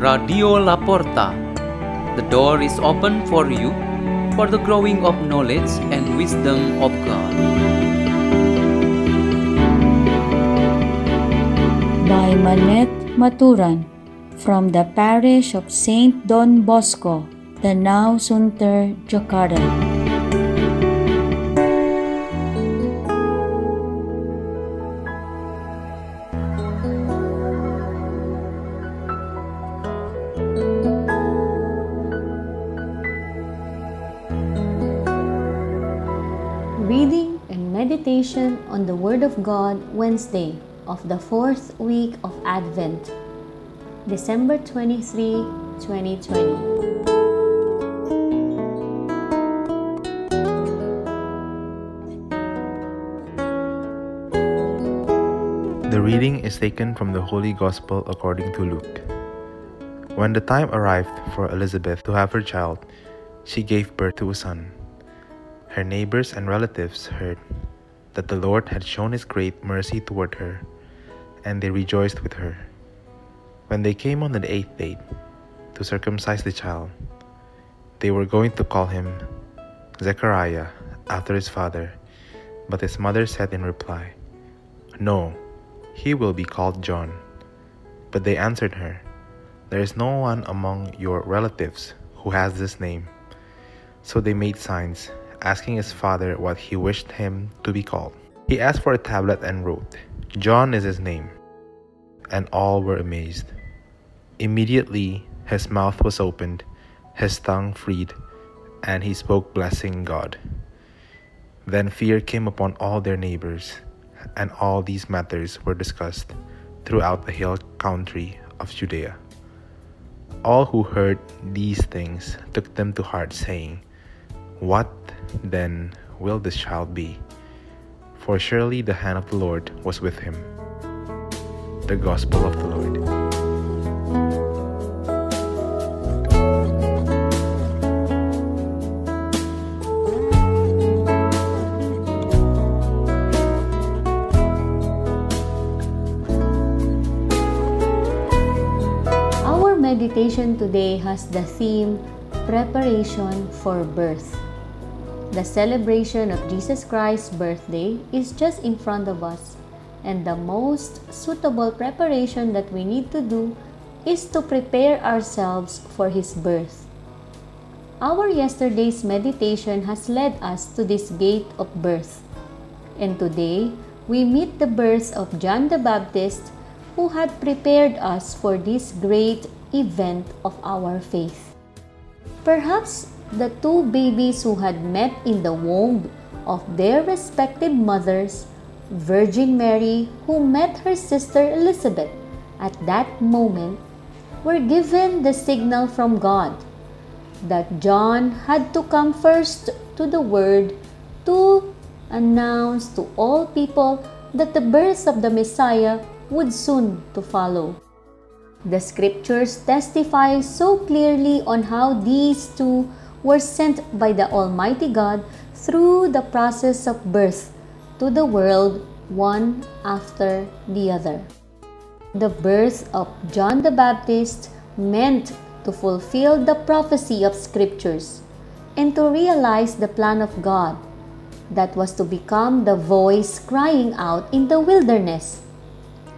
Radio La Porta. The door is open for you for the growing of knowledge and wisdom of God. by Manette Maturan from the parish of Saint Don Bosco, Danau Sunter, Jakarta. Reading and meditation on the Word of God Wednesday of the fourth week of Advent, December 23, 2020. The reading is taken from the Holy Gospel according to Luke. When the time arrived for Elizabeth to have her child, she gave birth to a son. Her neighbors and relatives heard that the Lord had shown his great mercy toward her, and they rejoiced with her. When they came on the eighth day to circumcise the child, they were going to call him Zechariah after his father, but his mother said in reply, No, he will be called John. But they answered her, There is no one among your relatives who has this name. So they made signs, asking his father what he wished him to be called. He asked for a tablet and wrote, John is his name. And all were amazed. Immediately his mouth was opened, his tongue freed, and he spoke blessing God. Then fear came upon all their neighbors, and all these matters were discussed throughout the hill country of Judea. All who heard these things took them to heart, saying, What then will this child be? For surely the hand of the Lord was with him. The Gospel of the Lord. Our meditation today has the theme Preparation for Birth. The celebration of Jesus Christ's birthday is just in front of us, and the most suitable preparation that we need to do is to prepare ourselves for his birth. Our yesterday's meditation has led us to this gate of birth, and today we meet the birth of John the Baptist who had prepared us for this great event of our faith. Perhaps the two babies who had met in the womb of their respective mothers, Virgin Mary, who met her sister Elizabeth at that moment, were given the signal from God that John had to come first to the Word to announce to all people that the birth of the Messiah would soon to follow. The scriptures testify so clearly on how these two were sent by the Almighty God through the process of birth to the world one after the other. The birth of John the Baptist meant to fulfill the prophecy of scriptures and to realize the plan of God that was to become the voice crying out in the wilderness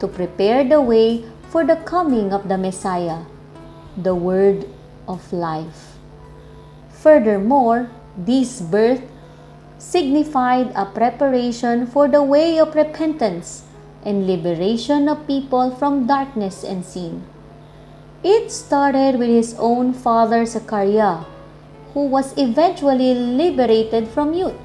to prepare the way for the coming of the Messiah, the Word of life. Furthermore, this birth signified a preparation for the way of repentance and liberation of people from darkness and sin. It started with his own father Zechariah, who was eventually liberated from youth,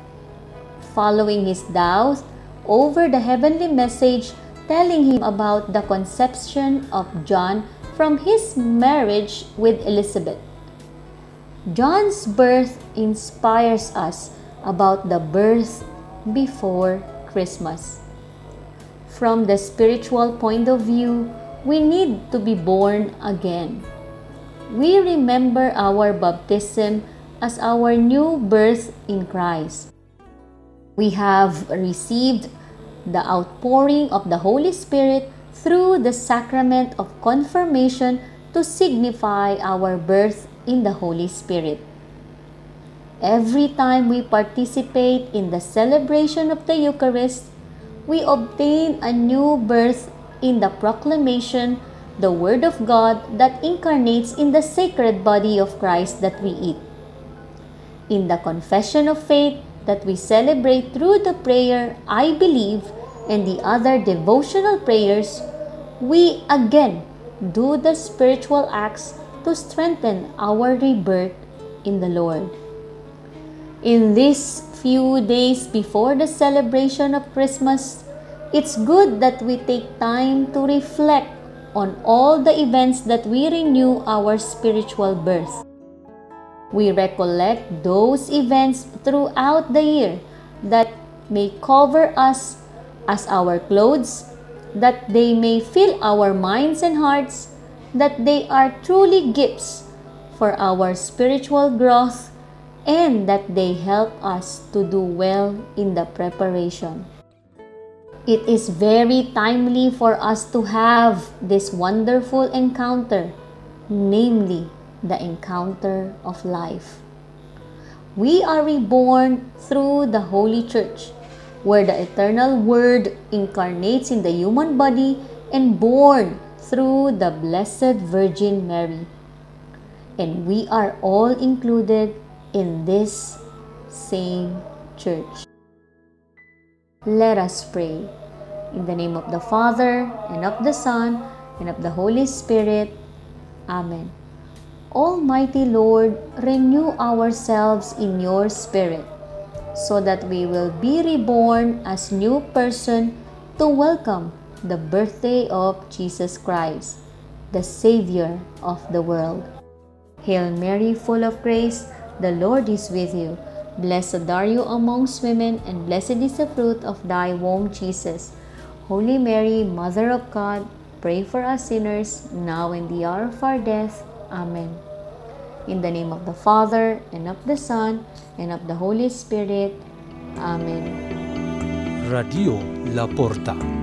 following his doubts over the heavenly message telling him about the conception of John from his marriage with Elizabeth. John's birth inspires us about the birth before Christmas. From the spiritual point of view, we need to be born again. We remember our baptism as our new birth in Christ. We have received the outpouring of the Holy Spirit through the sacrament of confirmation to signify our birth in the Holy Spirit. Every time we participate in the celebration of the Eucharist, we obtain a new birth in the proclamation, the Word of God that incarnates in the sacred body of Christ that we eat. In the confession of faith that we celebrate through the prayer, I believe, and the other devotional prayers, we again do the spiritual acts to strengthen our rebirth in the Lord. In these few days before the celebration of Christmas, it's good that we take time to reflect on all the events that we renew our spiritual birth. We recollect those events throughout the year that may cover us as our clothes, that they may fill our minds and hearts, that they are truly gifts for our spiritual growth and that they help us to do well in the preparation. It is very timely for us to have this wonderful encounter, namely the encounter of life. We are reborn through the Holy Church, where the eternal Word incarnates in the human body and born through the Blessed Virgin Mary. And we are all included in this same church. Let us pray. In the name of the Father, and of the Son, and of the Holy Spirit. Amen. Almighty Lord, renew ourselves in your Spirit, so that we will be reborn as new person to welcome the birthday of Jesus Christ, the Savior of the world. Hail Mary, full of grace, the Lord is with you. Blessed are you amongst women, and blessed is the fruit of thy womb, Jesus. Holy Mary, Mother of God, pray for us sinners, now and the hour of our death. Amen. In the name of the Father, and of the Son, and of the Holy Spirit. Amen. Radio La Porta.